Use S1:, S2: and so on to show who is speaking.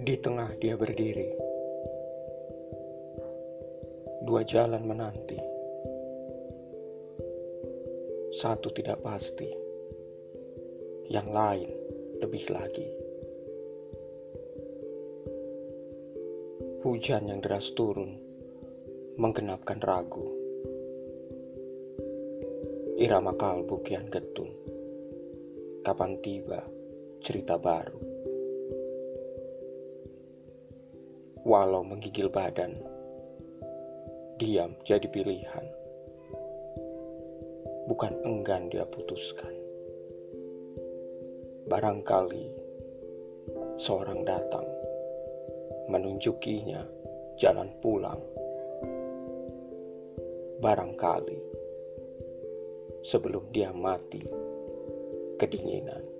S1: Di tengah dia berdiri. Dua jalan menanti. Satu tidak pasti. Yang lain lebih lagi. Hujan yang deras turun menggenapkan ragu. Irama kalbu kian getun. Kapan tiba cerita baru? Walau menggigil badan, diam jadi pilihan. Bukan enggan dia putuskan. Barangkali seorang datang menunjukinya jalan pulang. Barangkali sebelum dia mati kedinginan.